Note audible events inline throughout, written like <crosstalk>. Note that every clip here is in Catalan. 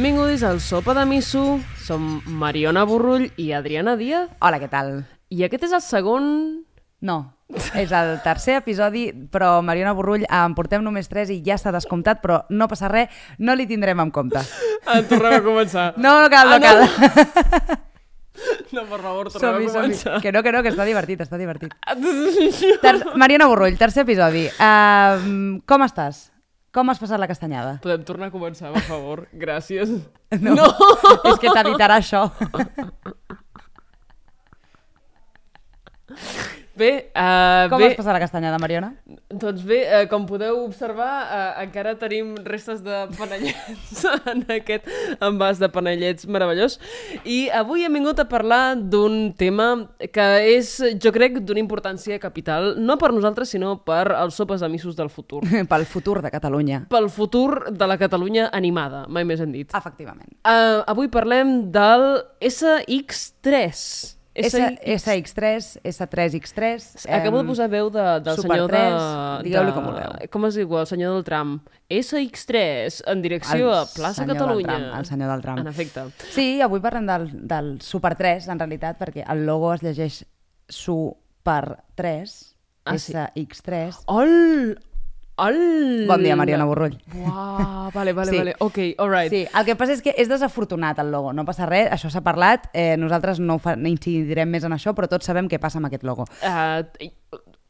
Benvinguts al Sopa de Miso. Som Mariona Borrull i Adriana Díaz. Hola, què tal? I aquest és el segon... No, és el tercer episodi, però Mariona Borrull en portem només tres i ja s'ha descomptat, però no passa res, no li tindrem en compte. Ah, tornem a començar. <laughs> No, no cal, no Ah, no. cal. <laughs> No, per favor, tornem a començar. Que no, que no, que està divertit, està divertit. <laughs> Ter Mariona Borrull, tercer episodi. Uh, com estàs? Com has passat la castanyada? Podem tornar a començar, per favor? Gràcies. <laughs> No, no. és que t'evitarà això. <laughs> Bé, uh, Com bé, has passat la castanyada, Mariona? doncs bé, uh, com podeu observar, uh, encara tenim restes de panellets <laughs> en aquest envàs de panellets meravellós. I avui hem vingut a parlar d'un tema que és, jo crec, d'una importància capital, no per nosaltres, sinó per als sopes de missos del futur. <laughs> Pel futur de Catalunya. Pel futur de la Catalunya animada, mai més hem dit. Efectivament. Uh, avui parlem del SX3. S SX3, S3X3... Acabo de posar veu de, del Super senyor 3, de... digueu-li com vulgueu. Com es diu, el senyor del tram. SX3, en direcció El a Plaça Catalunya. tram, el senyor del tram. En efecte. Sí, avui parlem del, del Super 3, en realitat, perquè el logo es llegeix Super 3, Ah, sí. SX3. Ol! Ol! Bon dia, Mariona Borrull. Uau, vale, vale, Sí. vale. Ok, alright. Sí, el que passa és que és desafortunat el logo, no passa res, això s'ha parlat, eh, nosaltres no fa, no incidirem més en això, però tots sabem què passa amb aquest logo. Uh,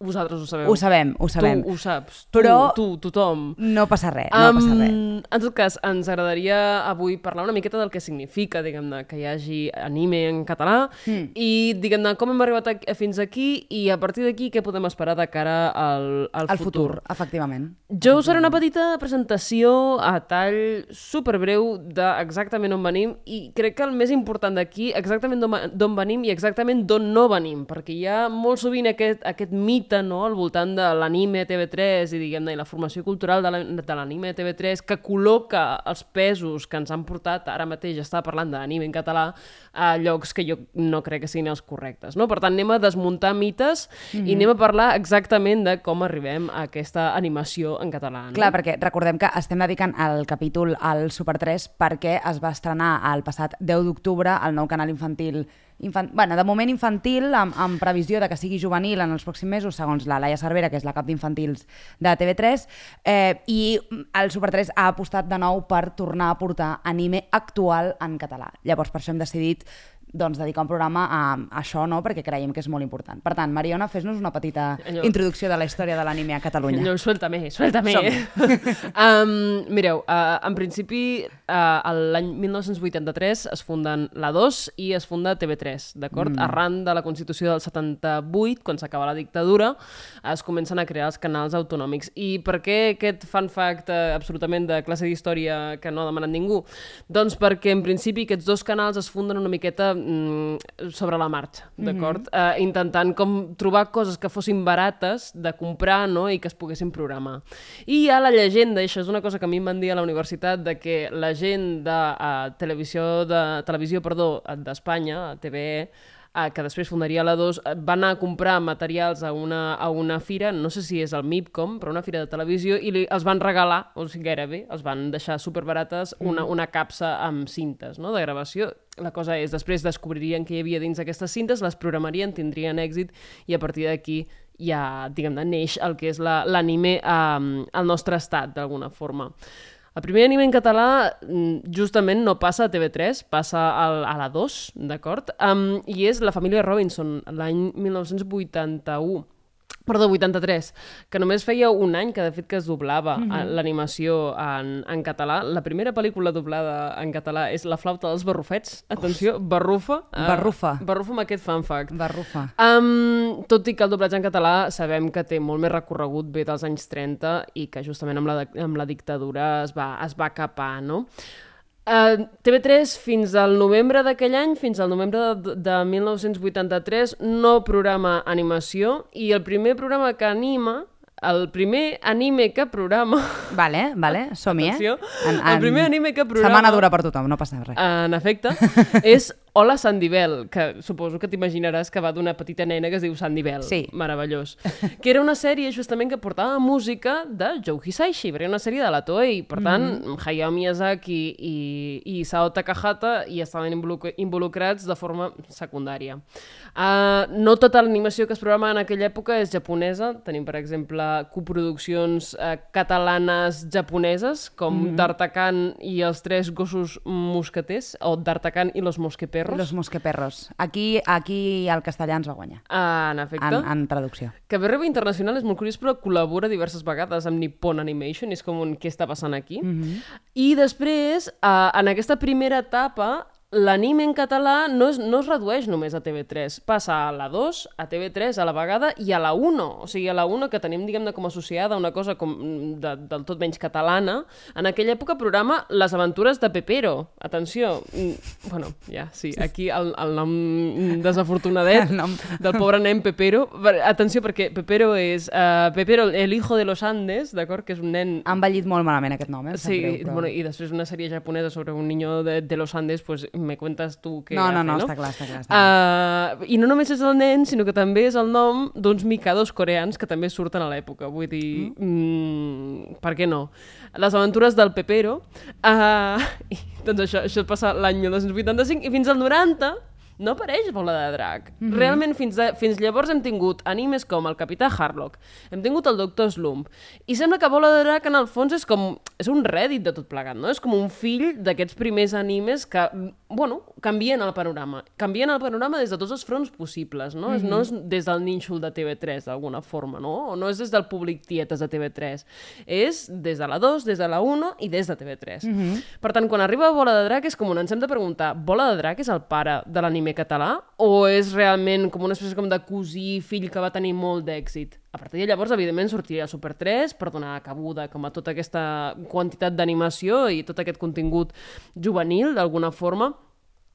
vosaltres ho sabeu. Ho sabem, ho sabem. Tu ho saps. Tu, Però- tu, tothom. No passa res, no passa res. Um, en tot cas, ens agradaria avui parlar una miqueta del que significa, diguem-ne, que hi hagi anime en català Mm. i, diguem-ne, com hem arribat a, fins aquí i a partir d'aquí què podem esperar de cara al, al El futur. futur, efectivament. Jo us faré una petita presentació a tall superbreu d'exactament on venim i crec que el més important d'aquí, exactament d'on venim i exactament d'on no venim, perquè hi ha molt sovint aquest, aquest mite no, al voltant de l'anime TV3 i, diguem-ne, i la formació cultural de la- de l'anime TV3 que col·loca els pesos que ens han portat ara mateix a estar parlant d'anime en català a llocs que jo no crec que siguin els correctes. No? Per tant, anem a desmuntar mites i anem a parlar exactament de com arribem a aquesta animació en català. No? Clar, perquè recordem que estem dedicant el capítol al Super 3 perquè es va estrenar el passat 10 d'octubre el nou canal infantil Infant... bueno, de moment infantil, amb, amb previsió de que sigui juvenil en els pròxims mesos, segons la Laia Cervera, que és la cap d'infantils de TV3, eh, i el Super 3 ha apostat de nou per tornar a portar anime actual en català. Llavors, per això hem decidit doncs, dedicar un programa a, a això, no? perquè creiem que és molt important. Per tant, Mariona, fes-nos una petita Allò- introducció de la història de l'anime a Catalunya. Allò, suelta-me, suelta-me. Um, <laughs> mireu, uh, en principi, uh, l'any 1983 es funden la 2 i es funda TV3, d'acord? Mm. Arran de la Constitució del 78, quan s'acaba la dictadura, es comencen a crear els canals autonòmics. I per què aquest fun fact uh, absolutament de classe d'història que no ha demanat ningú? Doncs perquè, en principi, aquests dos canals es funden una miqueta mm, sobre la marxa, d'acord? Mm -hmm. uh, intentant com trobar coses que fossin barates de comprar no? i que es poguessin programar. I hi ha la llegenda, i això és una cosa que a mi em van dir a la universitat, de que la gent de uh, televisió de televisió perdó d'Espanya, TVE, eh, que després fundaria la 2, eh, va anar a comprar materials a una, a una fira, no sé si és el MIPCOM, però una fira de televisió, i li, els van regalar, o sigui, gairebé, els van deixar superbarates, una, una capsa amb cintes no?, de gravació. La cosa és, després descobririen què hi havia dins d'aquestes cintes, les programarien, tindrien èxit, i a partir d'aquí ja, diguem-ne, neix el que és la- l'anime um, al nostre estat, d'alguna forma. El primer anime en català mm, justament no passa a TV3, passa al, a la 2, d'acord? Um, I és La família Robinson, l'any 1981 perdó, 83, que només feia un any que de fet que es doblava mm -hmm. l'animació en, en català. La primera pel·lícula doblada en català és La flauta dels barrufets. Atenció, barrufa. eh, Barrufa. barrufa amb aquest fun fact. Barrufa. Um, tot i que el doblatge en català sabem que té molt més recorregut bé dels anys 30 i que justament amb la, amb la dictadura es va, es va capar, no? Uh, TV3 fins al novembre d'aquell any, fins al novembre de, de 1983, no programa animació i el primer programa que anima, el primer anime que programa... <laughs> Vale, vale, som-hi, eh? Atenció, el primer anime que programa- Setmana dura per tothom, no passa res. En efecte, <laughs> és Hola Sandy Bell, que suposo que t'imaginaràs que va d'una petita nena que es diu Sandy Bell. Sí. Meravellós. <laughs> Que era una sèrie justament que portava música de Joe Hisaishi, perquè era una sèrie de la Toei. Per tant, mm -hmm. Hayao Miyazaki i, i Sao Takahata hi estaven involuc involucrats de forma secundària. Uh, no tota l'animació que es programa en aquella època és japonesa. Tenim, per exemple, coproduccions uh, catalanes japoneses, com mm -hmm. D'Artacan i els tres gossos mosqueters, o D'Artacan i los mosqueperros. Los Mosqueperros. Aquí, aquí el castellà ens va guanyar, Uh, en efecte. en, en traducció. Que Berreba Internacional és molt curiós, però col·labora diverses vegades amb Nippon Animation, és com un què està passant aquí. Mm -hmm. I després, uh, en aquesta primera etapa, l'anime en català no es, no es redueix només a TV3, passa a la 2, a TV3 a la vegada i a la 1, o sigui, a la 1 que tenim, diguem-ne, com associada a una cosa com de, del tot menys catalana, en aquella època programa Les aventures de Pepero. Atenció, mm, bueno, ja, sí, aquí el, el nom desafortunadet El nom. del pobre nen Pepero. Per- Atenció, perquè Pepero és uh, Pepero, el hijo de los Andes, d'acord? Que és un nen... Ha envellit molt malament aquest nom, eh? Sí, greu, però- bueno, i després una sèrie japonesa sobre un niño de, de los Andes, pues me cuentas tu què No, no, no, no? està clar, està clar. Està clar. Uh, I no només és el nen, sinó que també és el nom d'uns micados coreans que també surten a l'època. Vull dir, mm. per què no? Les aventures del Pepero. Uh, i, doncs això, això passa l'any 1985 i fins al 90 no apareix Bola de Drac. Mm -hmm. Realment, fins, a, fins llavors hem tingut animes com el Capità Harlock, hem tingut el Doctor Slump, i sembla que Bola de Drac, en el fons, és com... és un rèdit de tot plegat, no? És com un fill d'aquests primers animes que, bueno, canvien el panorama. Canvien el panorama des de tots els fronts possibles, no? Mm -hmm. No és des del nínxol de TV3, d'alguna forma, no? O no és des del públic tietes de TV3. És des de la 2, des de la 1 i des de TV3. Mm -hmm. Per tant, quan arriba Bola de Drac és com on ens hem de preguntar Bola de Drac és el pare de l'anime català o és realment com una espècie com de cosí fill que va tenir molt d'èxit? A partir de llavors, evidentment, sortiria Super 3 per donar cabuda com a tota aquesta quantitat d'animació i tot aquest contingut juvenil, d'alguna forma.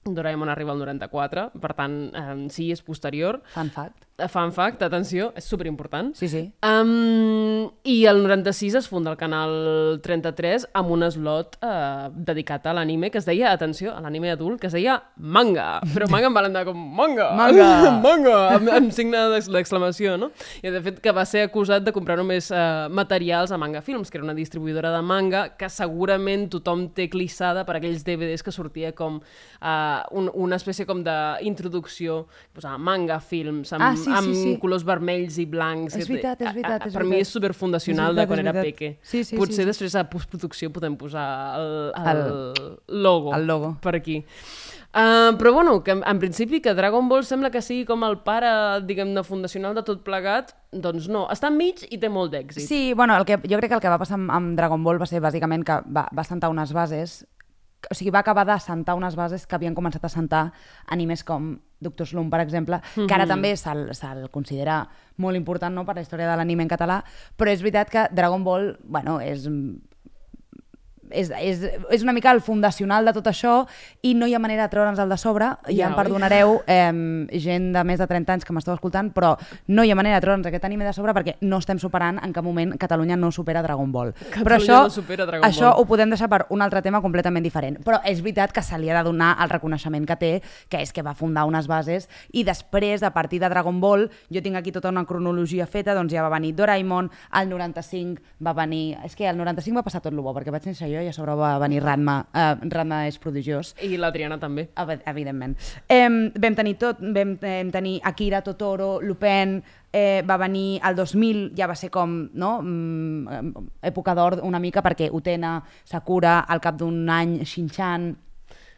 Doraemon arriba al 94, per tant, eh, sí, és posterior. Fun fact. Fun fact, atenció, és superimportant. Sí, sí. Um, I el 96 es funda el canal 33 amb un slot uh, dedicat a l'anime que es deia, atenció, a l'anime adult, que es deia manga. Però manga em va com manga! Manga! <laughs> manga! Amb, amb signe d'ex- d'exclamació, no? I de fet que va ser acusat de comprar només uh, materials a Manga Films, que era una distribuïdora de manga que segurament tothom té clissada per aquells DVDs que sortia com uh, un, una espècie com d'introducció, posava Manga Films, amb, Ah, sí, sí, amb sí. colors vermells i blancs. És veritat, és veritat, és Per mi veritat. és superfundacional És de veritat, quan és era peque. Sí, sí, Potser sí, sí. després a postproducció podem posar el, el, logo, El logo. per aquí. Uh, però bueno, que en, en principi que Dragon Ball sembla que sigui com el pare, diguem-ne, fundacional de tot plegat, doncs no. Està enmig i té molt d'èxit. Sí, bueno, el que, jo crec que el que va passar amb, amb Dragon Ball va ser bàsicament que va, va sentar unes bases o sigui, va acabar de sentar unes bases que havien començat a sentar animes com Doctor Slump, per exemple, que ara també se'l se considera molt important no, per la història de l'anime en català, però és veritat que Dragon Ball, bueno, és és, és, és una mica el fundacional de tot això i no hi ha manera de treure'ns el de sobre. Ja Ja, em perdonareu eh, gent de més de 30 anys que m'esteu escoltant però no hi ha manera de treure'ns aquest anime de sobre perquè no estem superant en cap moment Catalunya no supera Dragon Ball. Però això, no supera Dragon això Ball. ho podem deixar per un altre tema completament diferent. Però és veritat que se li ha de donar el reconeixement que té que és que va fundar unes bases i després, a partir de Dragon Ball jo tinc aquí tota una cronologia feta doncs ja va venir Doraemon, el 95 va venir, és que el 95 va passar tot el bo perquè vaig néixer jo i a sobre va venir Ranma eh, Ranma és prodigiós I la Triana també. Evi- evidentment. Eh, vam tenir tot, vam, tenir Akira, Totoro, Lupin, eh, va venir el 2000, ja va ser com, no?, mm, època d'or una mica, perquè Utena, Sakura, al cap d'un any, Shin-chan...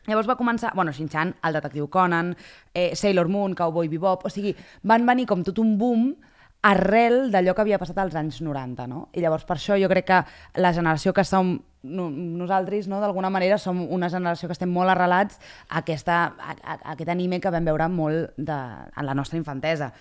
Llavors va començar, bueno, Shin-chan, el detectiu Conan, eh, Sailor Moon, Cowboy Bebop, o sigui, van venir com tot un boom arrel d'allò que havia passat als anys 90, no? I llavors per això jo crec que la generació que som no, nosaltres, no, d'alguna manera, som una generació que estem molt arrelats a, aquesta, a, a, a aquest anime que vam veure molt de, en la nostra infantesa.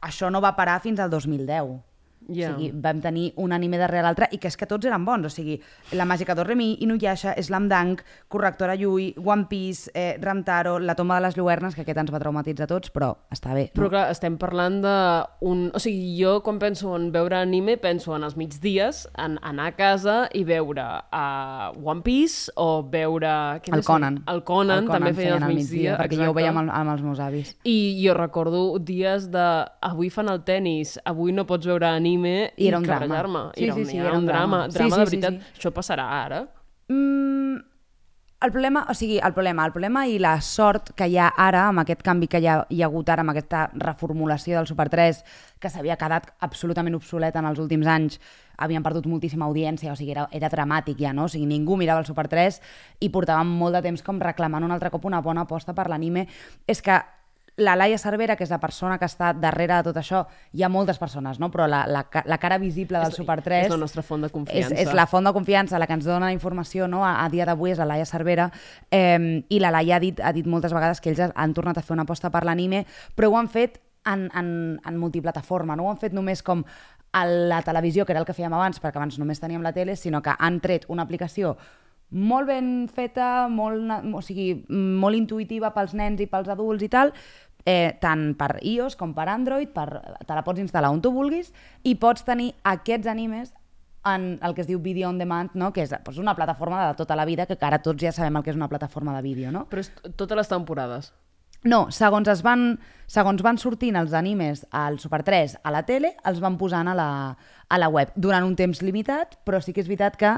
Això no va parar fins al 2010. Ja. O sigui, vam tenir un anime darrere l'altre i que és que tots eren bons. O sigui, La màgica d'Oremi, Inuyasha, Slam Dunk, Correctora Yui, One Piece, eh, Ramtaro, La tomba de les lluernes, que aquest ens va traumatitzar a tots, però està bé. Però No? clar, estem parlant d'un... O sigui, jo quan penso en veure anime, penso en els migdies, en anar a casa i veure uh, One Piece o veure... què El més Conan. El Conan, també feia feien els al migdia. perquè jo ho veia amb, el- amb els meus avis. I jo recordo dies de avui fan el tennis, avui no pots veure anime I era un drama. Sí, era, sí, un- sí, era un drama. Sí, Drama sí, de sí, veritat. sí. Això passarà ara? Mm, el problema, o sigui, el problema, el problema i la sort que hi ha ara, amb aquest canvi que hi ha, hi ha hagut ara, amb aquesta reformulació del Super 3, que s'havia quedat absolutament obsolet en els últims anys, havien perdut moltíssima audiència, o sigui, era, era dramàtic ja, no? O sigui, ningú mirava el Super 3 i portàvem molt de temps com reclamant un altre cop una bona aposta per l'anime. És que la Laia Cervera, que és la persona que està darrere de tot això, hi ha moltes persones, no? però la, la, la cara visible del És- Super 3... és la nostra font de confiança. És, és la font de confiança, la que ens dona informació no? a, a dia d'avui és la Laia Cervera eh, i la Laia ha dit, ha dit moltes vegades que ells han tornat a fer una aposta per l'anime, però ho han fet en, en, en multiplataforma, no ho han fet només com a la televisió, que era el que fèiem abans, perquè abans només teníem la tele, sinó que han tret una aplicació molt ben feta, molt, o sigui, molt intuïtiva pels nens i pels adults i tal, eh, tant per iOS com per Android, per, te la pots instal·lar on tu vulguis i pots tenir aquests animes en el que es diu Video on Demand, no? que és doncs, una plataforma de tota la vida, que ara tots ja sabem el que és una plataforma de vídeo, no? Però és totes les temporades. No, segons, es van, segons van sortint els animes al Super 3 a la tele, els van posant a la, a la web durant un temps limitat, però sí que és veritat que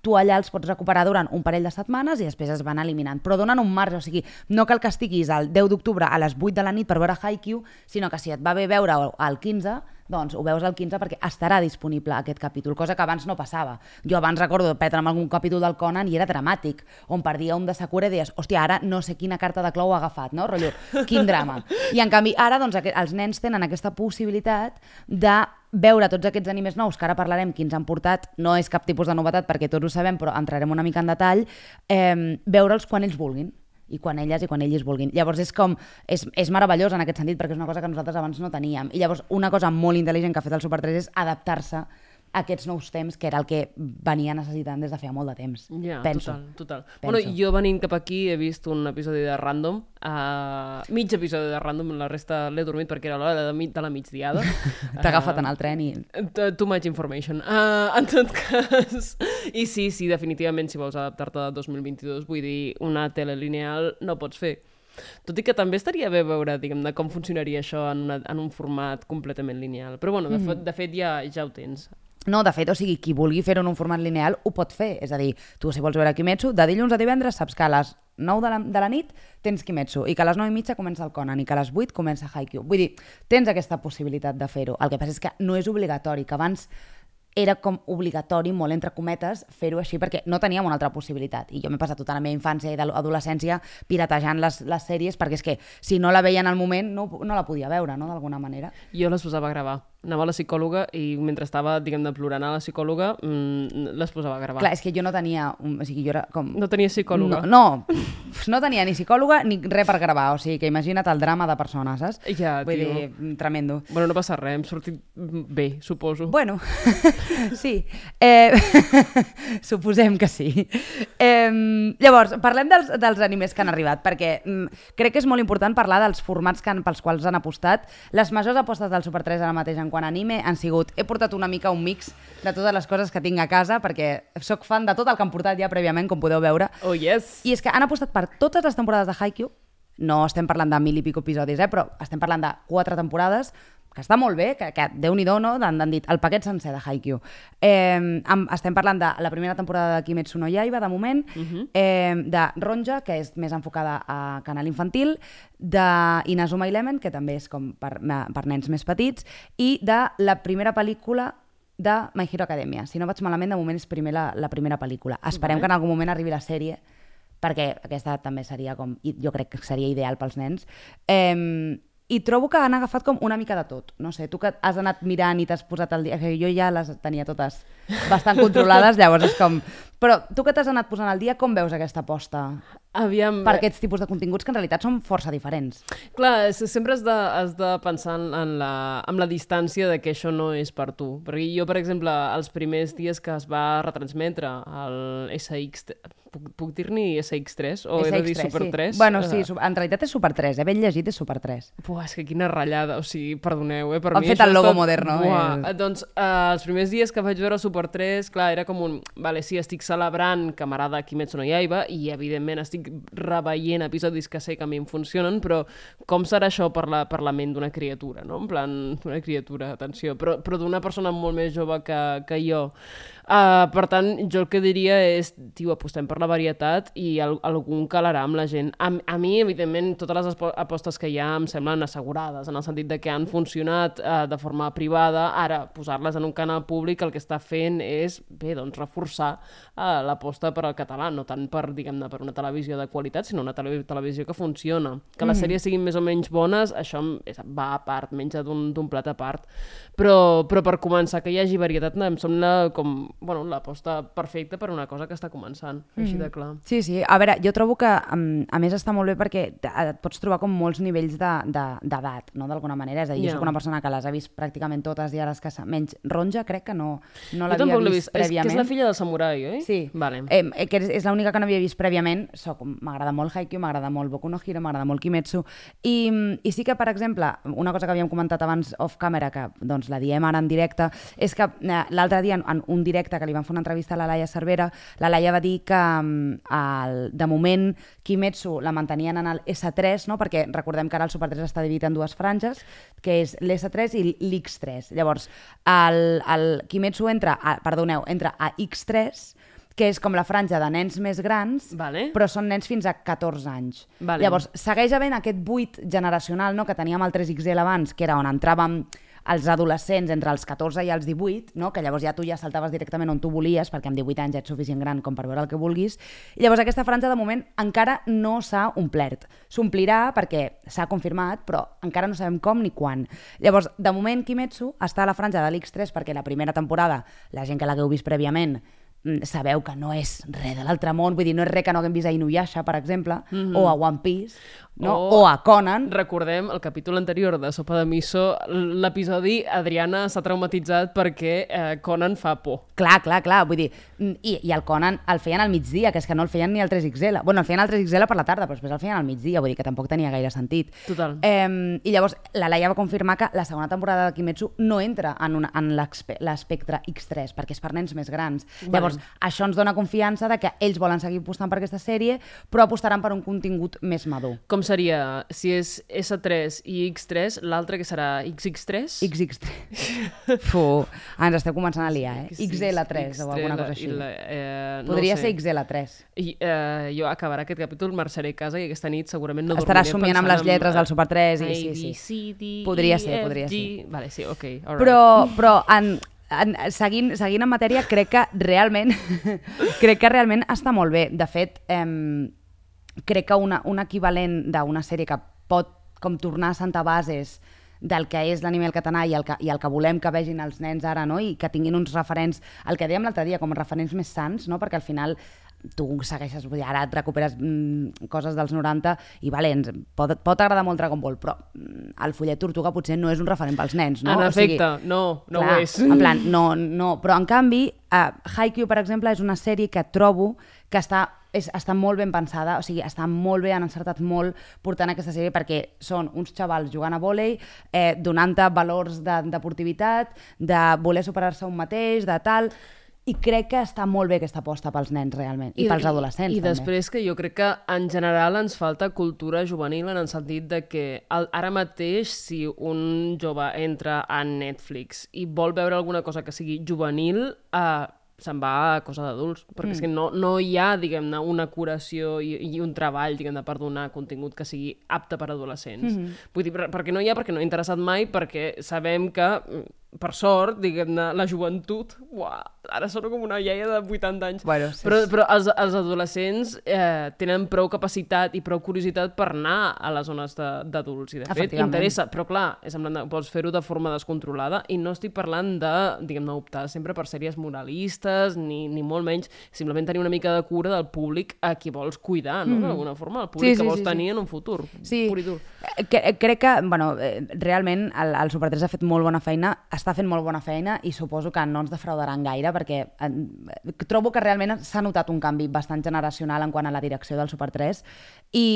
tu allà els pots recuperar durant un parell de setmanes i després es van eliminant. Però donen un marge, o sigui, no cal que estiguis el 10 d'octubre a les 8 de la nit per veure Haikyuu, sinó que si et va bé veure el 15, doncs ho veus al 15 perquè estarà disponible aquest capítol, cosa que abans no passava. Jo abans recordo perdre'm algun capítol del Conan i era dramàtic, on perdia un de Sakura i deies, hòstia, ara no sé quina carta de clau ha agafat, no? Rotllo, quin drama. I en canvi ara doncs, els nens tenen aquesta possibilitat de veure tots aquests animes nous, que ara parlarem quins han portat, no és cap tipus de novetat perquè tots ho sabem, però entrarem una mica en detall, eh, veure'ls quan ells vulguin i quan elles i quan ells vulguin. Llavors és com, és, és meravellós en aquest sentit perquè és una cosa que nosaltres abans no teníem. I llavors una cosa molt intel·ligent que ha fet el Super 3 és adaptar-se aquests nous temps que era el que venia necessitant des de feia molt de temps. Ja, penso. total, total. Penso. Bueno, jo venint cap aquí he vist un episodi de Random, uh, mig episodi de Random, la resta l'he dormit perquè era l'hora de, de la migdiada. <laughs> T'ha agafat en el tren i... T- Too much information. Uh, en tot cas... <laughs> I sí, sí, definitivament, si vols adaptar-te a 2022, vull dir, una tele lineal no pots fer. Tot i que també estaria bé veure, diguem com funcionaria això en, una, en un format completament lineal. Però bueno, de, mm -hmm. de fet ja, ja ho tens. No, de fet, o sigui, qui vulgui fer-ho en un format lineal ho pot fer. És a dir, tu si vols veure Kimetsu, de dilluns a divendres saps que a les 9 de la, de la nit tens Kimetsu i que a les 9 i mitja comença el Conan i que a les 8 comença Haikyuu. Vull dir, tens aquesta possibilitat de fer-ho. El que passa és que no és obligatori, que abans era com obligatori, molt entre cometes, fer-ho així perquè no teníem una altra possibilitat. I jo m'he passat tota la meva infància i adolescència piratejant les, les sèries perquè és que si no la veia en el moment no, no la podia veure, no?, d'alguna manera. Jo les posava a gravar. Anava a la psicòloga i mentre estava, diguem de plorant a la psicòloga, mm, les posava a gravar. Clar, és que jo no tenia... Un, o sigui, jo era com... No tenia psicòloga? No, no, no tenia ni psicòloga ni res per gravar, o sigui que imagina't el drama de persones, saps? Ja, Vull tio. dir, tremendo. Bueno, no passa res, hem sortit bé, suposo. Bueno, <laughs> sí. Eh, <laughs> suposem que sí. Eh, llavors, parlem dels, dels animes que han arribat, perquè mm, crec que és molt important parlar dels formats que han, pels quals han apostat. Les majors apostes del Super 3 ara mateix en quant a anime han sigut... He portat una mica un mix de totes les coses que tinc a casa, perquè sóc fan de tot el que han portat ja prèviament, com podeu veure. Oh, yes! I és que han apostat per totes les temporades de Haikyuu, no estem parlant de mil i pico episodis, eh? però estem parlant de quatre temporades, que està molt bé, que, que déu-n'hi-do, no? Han, han dit el paquet sencer de Haikyuu. Eh, amb, estem parlant de la primera temporada de Kimetsu no Yaiba, de moment, uh -huh. eh, de Ronja, que és més enfocada a canal infantil, de Inazuma Eleven, que també és com per, per nens més petits, i de la primera pel·lícula de My Hero Academia. Si no vaig malament, de moment és primer la, la primera pel·lícula. Esperem Vale. que en algun moment arribi la sèrie, perquè aquesta també seria com, jo crec que seria ideal pels nens. Eh, I trobo que han agafat com una mica de tot. No sé, tu que has anat mirant i t'has posat al dia... Que jo ja les tenia totes bastant controlades, llavors és com... Però tu que t'has anat posant al dia, com veus aquesta aposta? Aviam... per aquests tipus de continguts que en realitat són força diferents. Clar, sempre has de, has de pensar en, en, la, en la distància de que això no és per tu. Perquè jo, per exemple, els primers dies que es va retransmetre el SX... Puc, puc dir-ne SX3? O he de dir SX3, Super sí. 3? Bueno, sí, Eh, en realitat és Super 3, eh? ben llegit és Super 3. Buah, és que quina ratllada, o sigui, perdoneu, eh? Per Han mi fet el logo estat- moderno, Buah. eh? Eh, Doncs eh, els primers dies que vaig veure Super 3, clar, era com un... Vale, sí, estic celebrant que m'agrada Kimetsu no Yaiba i, evidentment, estic reveient episodis que sé que a mi em funcionen, però com serà això per la, per la ment d'una criatura, no? En plan, d'una criatura, atenció, però, però d'una persona molt més jove que, que jo. Uh, per tant, jo el que diria és, tio, apostem per la varietat i al, algun calarà amb la gent. A, a mi, evidentment, totes les apo- apostes que hi ha em semblen assegurades, en el sentit de que han funcionat uh, de forma privada, ara posar-les en un canal públic el que està fent és, bé, doncs, reforçar uh, l'aposta per al català, no tant per, diguem-ne, per una televisió de qualitat, sinó una tele televisió que funciona. Que les sèries siguin més o menys bones, això va a part, menja d'un plat a part. Però, però per començar que hi hagi varietat em sembla com, bueno, l'aposta perfecta per una cosa que està començant, així de clar. Sí, sí. A veure, jo trobo que, a més, està molt bé perquè et pots trobar com molts nivells de- de- d'edat, no?, d'alguna manera. És a dir, Ja. jo soc una persona que les ha vist pràcticament totes i ara és que menys Ronja, crec que no, no l'havia vist, vist. És, que prèviament. és la filla del samurai, oi? Sí, Vale. eh, eh, que és, és l'única que no havia vist prèviament. Soc- M'agrada molt Haikyuu, m'agrada molt Boku no Hero, m'agrada molt Kimetsu. I, I sí que, per exemple, una cosa que havíem comentat abans off-camera, que doncs, la diem ara en directe, és que eh, l'altre dia, en, en un directe que li van fer una entrevista a la Laia Cervera, la Laia va dir que mm, el, de moment Kimetsu la mantenien en el S3, no? perquè recordem que ara el Super 3 està dividit en dues franges, que és l'S3 i l'X3. Llavors, el, el Kimetsu entra, a, perdoneu, entra a X3, que és com la franja de nens més grans, Vale. però són nens fins a 14 anys. Vale. Llavors, segueix havent aquest buit generacional no, que teníem al 3XL abans, que era on entràvem els adolescents entre els 14 i els 18, no? que llavors ja tu ja saltaves directament on tu volies, perquè amb 18 anys ja ets suficient gran com per veure el que vulguis. I llavors aquesta franja, de moment, encara no s'ha omplert. S'omplirà perquè s'ha confirmat, però encara no sabem com ni quan. Llavors, de moment, Kimetsu està a la franja de l'X3 perquè la primera temporada, la gent que l'hagueu vist prèviament, sabeu que no és res de l'altre món, vull dir, no és res que no haguem vist a Inuyasha, per exemple, o a One Piece, no? O- o a Conan. Recordem el capítol anterior de Sopa de Miso, l'episodi Adriana s'ha traumatitzat perquè eh, Conan fa por. Clar, clar, clar, vull dir, mm, i, i el Conan el feien al migdia, que és que no el feien ni al 3XL. Bueno, el feien al 3XL per la tarda, però després el feien al migdia, vull dir que tampoc tenia gaire sentit. Total. Eh, I llavors la Laia va confirmar que la segona temporada de Kimetsu no entra en, una, en l'espectre X3, perquè és per nens més grans. Vale. Llavors, això ens dona confiança de que ells volen seguir apostant per aquesta sèrie, però apostaran per un contingut més madur. Com seria, si és S3 i X3, l'altre que serà XX3? XX3. Fu, ens esteu començant a liar, eh? Sí, XL3 o alguna cosa així. La, eh, no Podria ser XL3. I, eh, jo acabarà aquest capítol, marxaré a casa i aquesta nit segurament no Estaràs dormiré somiant amb les lletres del Super 3 i A, sí, sí. D, Podria E, ser, podria ser. Vale, sí, ok. Però, però en, en, seguint, seguint en matèria, crec que realment <laughs> crec que realment està molt bé. De fet, eh, crec que una, un equivalent d'una sèrie que pot com tornar a sentar bases del que és l'anime al català i el, que, i el que volem que vegin els nens ara, no? i que tinguin uns referents, el que dèiem l'altre dia, com referents més sants, no? perquè al final tu segueixes, vull dir, ara et recuperes mm, coses dels 90 i vale, ens, pot, pot agradar molt Dragon Ball, però mm, el fullet Tortuga potser no és un referent pels nens, no? En O sigui, efecte, no, no clar, ho és. En plan, no, no. Però en canvi, uh, Haikyuu, per exemple, és una sèrie que trobo que està, és, està molt ben pensada, o sigui, està molt bé, han encertat molt portant aquesta sèrie perquè són uns xavals jugant a vòlei, eh, donant-te valors de deportivitat, de voler superar-se un mateix, de tal... I crec que està molt bé aquesta aposta pels nens, realment, i, pels adolescents, I, i també. després que jo crec que en general ens falta cultura juvenil en el sentit de que el, ara mateix si un jove entra a Netflix i vol veure alguna cosa que sigui juvenil, eh, se'n va a cosa d'adults, perquè Mm. és que no, no hi ha, diguem-ne, una curació i, i un treball, diguem-ne, per donar contingut que sigui apte per adolescents. Mm-hmm. Vull dir, per- perquè no hi ha, perquè no ha interessat mai, perquè sabem que mm, per sort, diguem-ne, la joventut, uah, ara sona com una iaia de 80 anys, Bueno, sí, però, sí. però els, els adolescents eh, tenen prou capacitat i prou curiositat per anar a les zones de- d'adults, i de fet interessa, però clar, és semblant, pots fer-ho de forma descontrolada, i no estic parlant de, diguem-ne, optar sempre per sèries moralistes, ni, ni molt menys, simplement tenir una mica de cura del públic a qui vols cuidar, no?, d'alguna forma, el públic Mm. Sí, sí, que vols sí, sí. tenir en un futur, Sí, pur i dur. Eh, que, crec que, bueno, eh, realment el, el Super 3 ha fet molt bona feina, està fent molt bona feina i suposo que no ens defraudaran gaire perquè eh, trobo que realment s'ha notat un canvi bastant generacional en quant a la direcció del Super 3 i,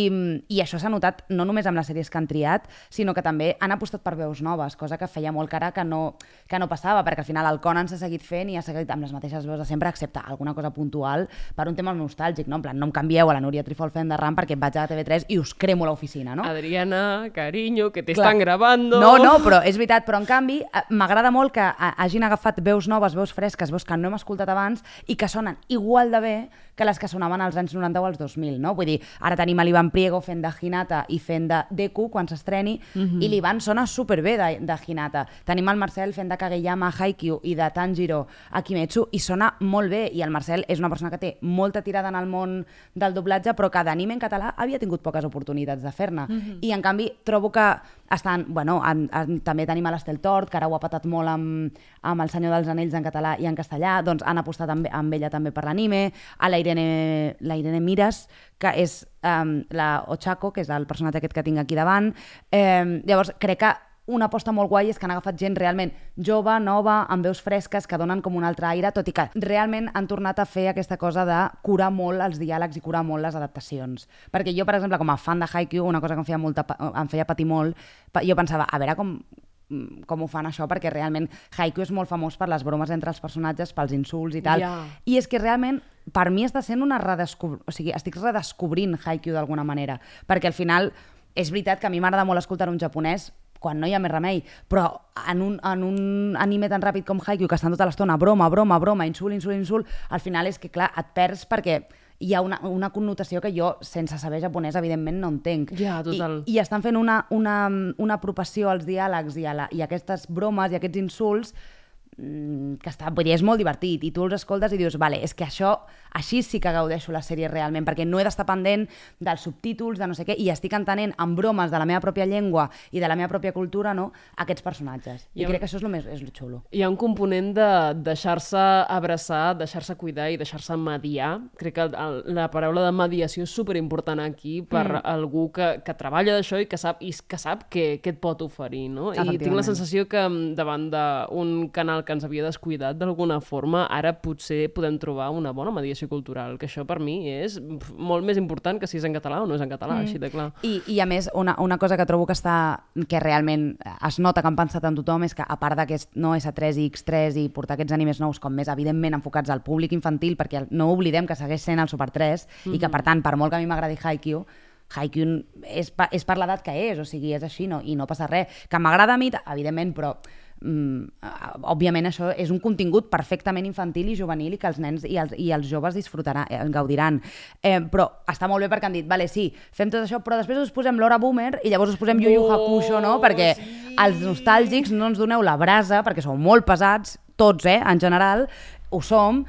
i això s'ha notat no només amb les sèries que han triat, sinó que també han apostat per veus noves, cosa que feia molt cara que no, que no passava, perquè al final el Conan s'ha seguit fent i ha seguit amb les mateixes veus de sempre, excepte alguna cosa puntual per un tema nostàlgic, no? En plan, no em canvieu a la Núria Trifol fent de ram perquè vaig a TV3 i us cremo l'oficina, no? Adriana, cariño, que te están grabando. No, no, però és veritat, però en canvi eh, m'agrada molt que hagin agafat veus noves, veus fresques, veus que no hem escoltat abans i que sonen igual de bé que les que sonaven als anys 90 o als 2000, no? Vull dir, ara tenim l'Ivan Priego fent de Hinata i fent de Deku quan s'estreni i l'Ivan sona superbé de, de Hinata. Tenim el Marcel fent de Kageyama a Haikyuu i de Tanjiro a Kimetsu i sona molt bé i el Marcel és una persona que té molta tirada en el món del doblatge però que d'anime en català havia tingut poques oportunitats de fer-ne i en canvi trobo que estan, bueno, en, en, també tenim l'Estel Tort, que ara ho ha patat molt amb, amb El Senyor dels Anells en català i en castellà, doncs han apostat amb, amb ella també per l'anime, a la Irene, la Irene Mires, que és um, la Ochako, que és el personatge aquest que tinc aquí davant. Eh, llavors, crec que una aposta molt guai és que han agafat gent realment jove, nova, amb veus fresques, que donen com un altre aire, tot i que realment han tornat a fer aquesta cosa de curar molt els diàlegs i curar molt les adaptacions. Perquè jo, per exemple, com a fan de Haikyuu, una cosa que em feia, molta, em feia patir molt, jo pensava, a veure com, com ho fan això, perquè realment Haikyuu és molt famós per les bromes entre els personatges, pels insults i tal. Ja. I és que realment, per mi està sent una redescobriment, o sigui, estic redescobrint Haikyuu d'alguna manera, perquè al final és veritat que a mi m'agrada molt escoltar un japonès quan no hi ha més remei, però en un, en un anime tan ràpid com Haikyuu, que estan tota l'estona broma, broma, broma, insult, insult, insult, al final és que, clar, et perds perquè hi ha una, una connotació que jo, sense saber japonès, evidentment no entenc. Ja, total. I, i estan fent una, una, una apropació als diàlegs i a, la, i a aquestes bromes i aquests insults mm, que està, vull dir, és molt divertit i tu els escoltes i dius, vale, és que això així sí que gaudeixo la sèrie realment perquè no he d'estar pendent dels subtítols, de no sé què, i estic entenent amb bromes de la meva pròpia llengua i de la meva pròpia cultura, no?, aquests personatges. I, I crec que això és el més és lo xulo. Hi ha un component de deixar-se abraçar, deixar-se cuidar i deixar-se mediar. Crec que el, la paraula de mediació és superimportant aquí per mm. algú que, que treballa d'això i que sap i que sap què, què et pot oferir, no? I tinc la sensació que mm, davant d'un canal que ens havia descuidat d'alguna forma, ara potser podem trobar una bona mediació cultural, que això per mi és molt més important que si és en català o no és en català, mm. així de clar. I, I a més, una, una cosa que trobo que està que realment es nota que han pensat en tothom és que a part d'aquest no S3 i X3 i portar aquests animes nous com més evidentment enfocats al públic infantil, perquè no oblidem que segueix sent el Super 3 i que per tant, per molt que a mi m'agradi Haikyuu, Haikyuu és, pa, és per l'edat que és, o sigui, és així no, i no passa res. Que m'agrada a mi, evidentment, però mm, òbviament això és un contingut perfectament infantil i juvenil i que els nens i els, i els joves disfrutaran, eh, gaudiran. Eh, però està molt bé perquè han dit, vale, sí, fem tot això, però després us posem l'hora boomer i llavors us posem Yu Yu Hakusho, no? Perquè sí. els nostàlgics no ens doneu la brasa, perquè sou molt pesats, tots, eh, en general, ho som,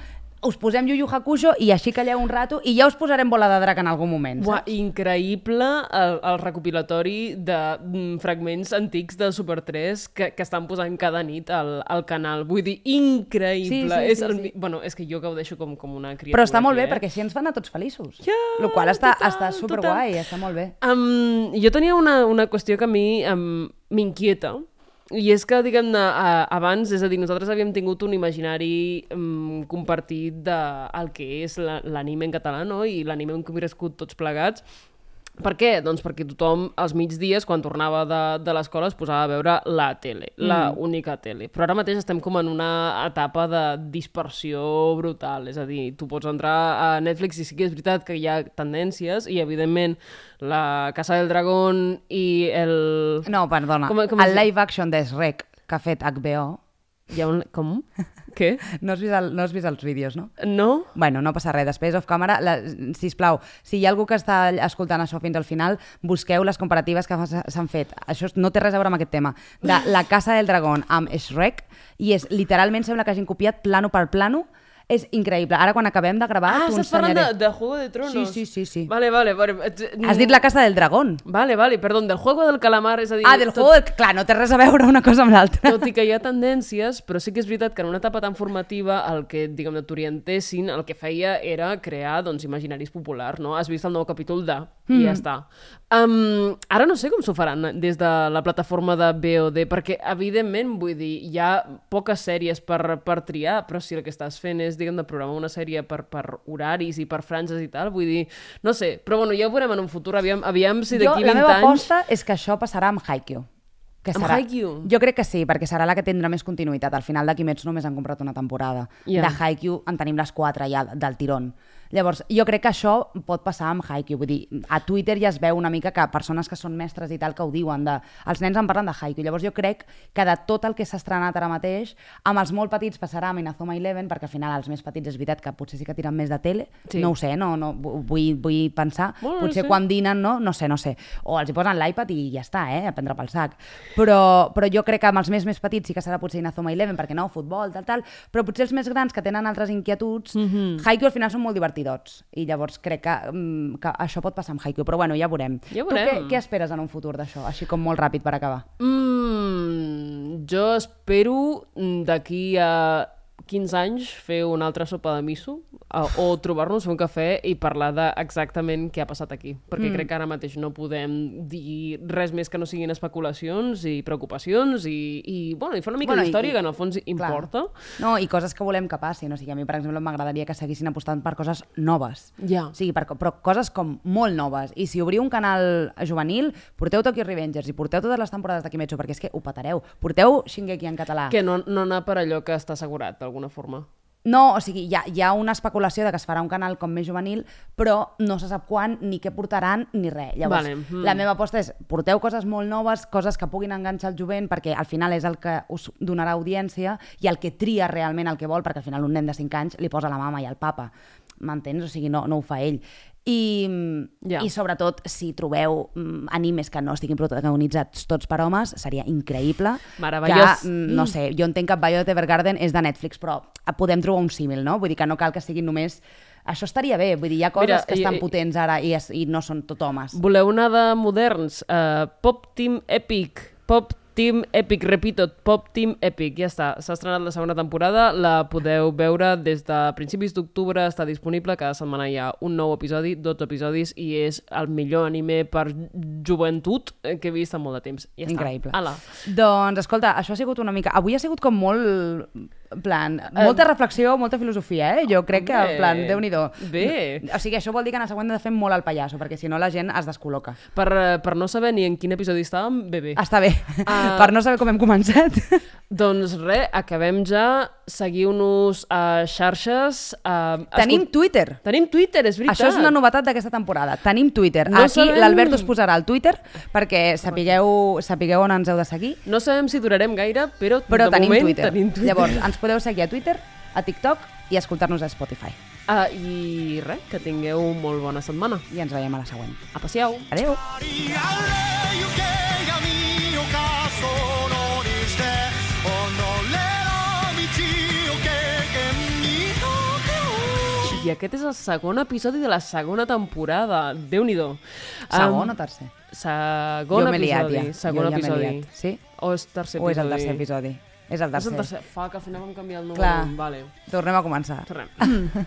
us posem Yu Yu Hakusho i així calleu un rato i ja us posarem bola de drac en algun moment, Buah, saps? increïble el, el recopilatori de mm, fragments antics del Super 3 que, que estan posant cada nit al, al canal. Vull dir, increïble. Sí, sí, és sí, el, sí. Bueno, és que jo gaudeixo com, com una criatura. Però està molt bé, eh? perquè així ens fan a tots feliços. Ja, Lo qual està, total, està superguai, total. està molt bé. Um, jo tenia una, una qüestió que a mi um, m'inquieta, i és que, diguem-ne, abans, és a dir, nosaltres havíem tingut un imaginari um, compartit de el que és la- l'anime en català, no?, i l'anime en què hem crescut tots plegats, per què? Doncs perquè tothom als migdies, quan tornava de, de l'escola, es posava a veure la tele, la única tele. Però ara mateix estem com en una etapa de dispersió brutal, és a dir, tu pots entrar a Netflix i sí que és veritat que hi ha tendències i, evidentment, la Casa del Dragón i el... No, perdona. Com- com el live action de Shrek que ha fet HBO Hi ha un... Com? <laughs> Què? No has vist, el, no has vist els vídeos, no? No? Bueno, no passa res. Després, off camera, la, sisplau, si hi ha algú que està escoltant això fins al final, busqueu les comparatives que s'han fet. Això no té res a veure amb aquest tema. De La Casa del Dragón amb Shrek, i és, literalment, sembla que hagin copiat plano per plano. És increïble. Ara, quan acabem de gravar, Ah, t'ho estàs parlant de, ensenyaré. de Juego de Tronos. Sí, sí, sí, sí. Vale, vale, vale. Has dit La Casa del Dragón. Vale, vale, perdó, del Juego del Calamar, és a dir... Ah, del juego del... Clar, no té res a veure una cosa amb l'altra. Tot i que hi ha tendències, però sí que és veritat que en una etapa tan formativa el que, diguem-ne, t'orientessin, el que feia era crear, doncs, imaginaris populars, no? Has vist el nou capítol de... Mm. I ja està. Um, ara no sé com s'ho faran des de la plataforma de VOD, perquè, evidentment, vull dir, hi ha poques sèries per, per triar, però si el que estàs fent és, diguem de programar una sèrie per, per horaris i per franges i tal, vull dir, no sé, però bueno, ja ho veurem en un futur, aviam, aviam si d'aquí la 20 meva anys... aposta és que això passarà amb Haikyuu. Que Amb serà... Haikyuu? Jo crec que sí, perquè serà la que tindrà més continuïtat. Al final de Kimetsu només han comprat una temporada. Ja. De Haikyuu en tenim les quatre ja del tirón. Llavors, jo crec que això pot passar amb Haikyuu. Vull dir, a Twitter ja es veu una mica que persones que són mestres i tal que ho diuen. De... Els nens en parlen de Haikyuu. Llavors jo crec que de tot el que s'ha estrenat ara mateix, amb els molt petits passarà amb Inazuma Eleven, perquè al final els més petits és veritat que potser sí que tiren més de tele. Sí. No ho sé, no, no, vull, vull pensar. Bueno, no potser sé. quan dinen, no? No sé, no sé. O els hi posen l'iPad i ja està, eh? A prendre pel sac. Però, però jo crec que amb els més més petits sí que serà potser Inazuma Eleven, perquè no, futbol, tal, tal. Però potser els més grans que tenen altres inquietuds, mm -hmm. Haikyuu al final són molt divertidots. I llavors crec que, mm, que això pot passar amb Haikyuu. Però bueno, ja veurem. Ja Tu què, veurem. què esperes en un futur d'això? Així com molt ràpid per acabar. Mm, jo espero mm, d'aquí a 15 anys fer una altra sopa de miso a, o trobar-nos, fer un cafè i parlar de exactament què ha passat aquí. Perquè mm. crec que ara mateix no podem dir res més que no siguin especulacions i preocupacions i, i, bueno, i fer una mica Bueno, d'història que en el fons Clar. importa. No, i coses que volem que passin. O sigui, a mi, per exemple, m'agradaria que seguissin apostant per coses noves. Ja. O sigui, per, però coses com molt noves. I si obriu un canal juvenil, porteu Tokyo Revengers i porteu totes les temporades de Kimetsu, perquè és que ho patareu. Porteu Shingeki en català. Que no, no anar per allò que està assegurat, d'alguna forma. No, o sigui, hi ha, hi ha una especulació de que es farà un canal com més juvenil, però no se sap quan, ni què portaran, ni res. Llavors, Vale, mm. la meva aposta és porteu coses molt noves, coses que puguin enganxar el jovent, perquè al final és el que us donarà audiència i el que tria realment el que vol, perquè al final un nen de 5 anys li posa la mama i el papa. M'entens? O sigui, no, no ho fa ell. I, Ja. I sobretot, si trobeu mm, animes que no estiguin protagonitzats tots per homes, seria increïble. Meravellós. Que, mm, no sé, jo entenc que Violet Evergarden és de Netflix, però podem trobar un símil, no? Vull dir que no cal que siguin només... Això estaria bé, vull dir, hi ha coses Mira, que estan i- potents ara i, es, i no són tot homes. Voleu anar de moderns? Uh, Pop Team Epic. Pop Team Epic, repito, Pop Team Epic. Ja està, s'ha estrenat la segona temporada, la podeu veure des de principis d'octubre, està disponible, cada setmana hi ha un nou episodi, 12 episodis, i és el millor anime per joventut que he vist en molt de temps. Ja està. Increïble. Ala. Doncs, escolta, això ha sigut una mica... Avui ha sigut com molt... En plan, molta reflexió, molta filosofia, eh? Jo crec que, en plan, déu-n'hi-do. Bé. O sigui, això vol dir que en la següent hem de fer molt al pallasso, perquè si no la gent es descol·loca. Per, eh, per no saber ni en quin episodi estàvem, bé, bé. Està bé. Ah. per no saber com hem començat. <laughs> Doncs res, acabem ja. Seguiu-nos a xarxes. Uh, Tenim Twitter. Tenim Twitter, és veritat. Això és una novetat d'aquesta temporada. Tenim Twitter. No Aquí sabem- l'Albert us posarà el Twitter perquè sapigueu, sapigueu on ens heu de seguir, No sabem si durarem gaire, però, però de tenim, moment Twitter. tenim Twitter. Llavors, ens podeu seguir a Twitter, a TikTok i escoltar-nos a Spotify. Ah, I res, que tingueu molt bona setmana. I ens veiem a la següent. A passeu. Adeu!「I aquest és el segon episodi de la segona temporada. Déu-n'hi-do. Segon Em, o tercer? Segon jo episodi. ja. Segon jo ja episodi. liat. Sí? O és tercer O és episodi? el tercer episodi? És el És el tercer. tercer. Fa que al final vam canviar el número. Clar. Vale. Tornem a començar. Tornem. <clears throat>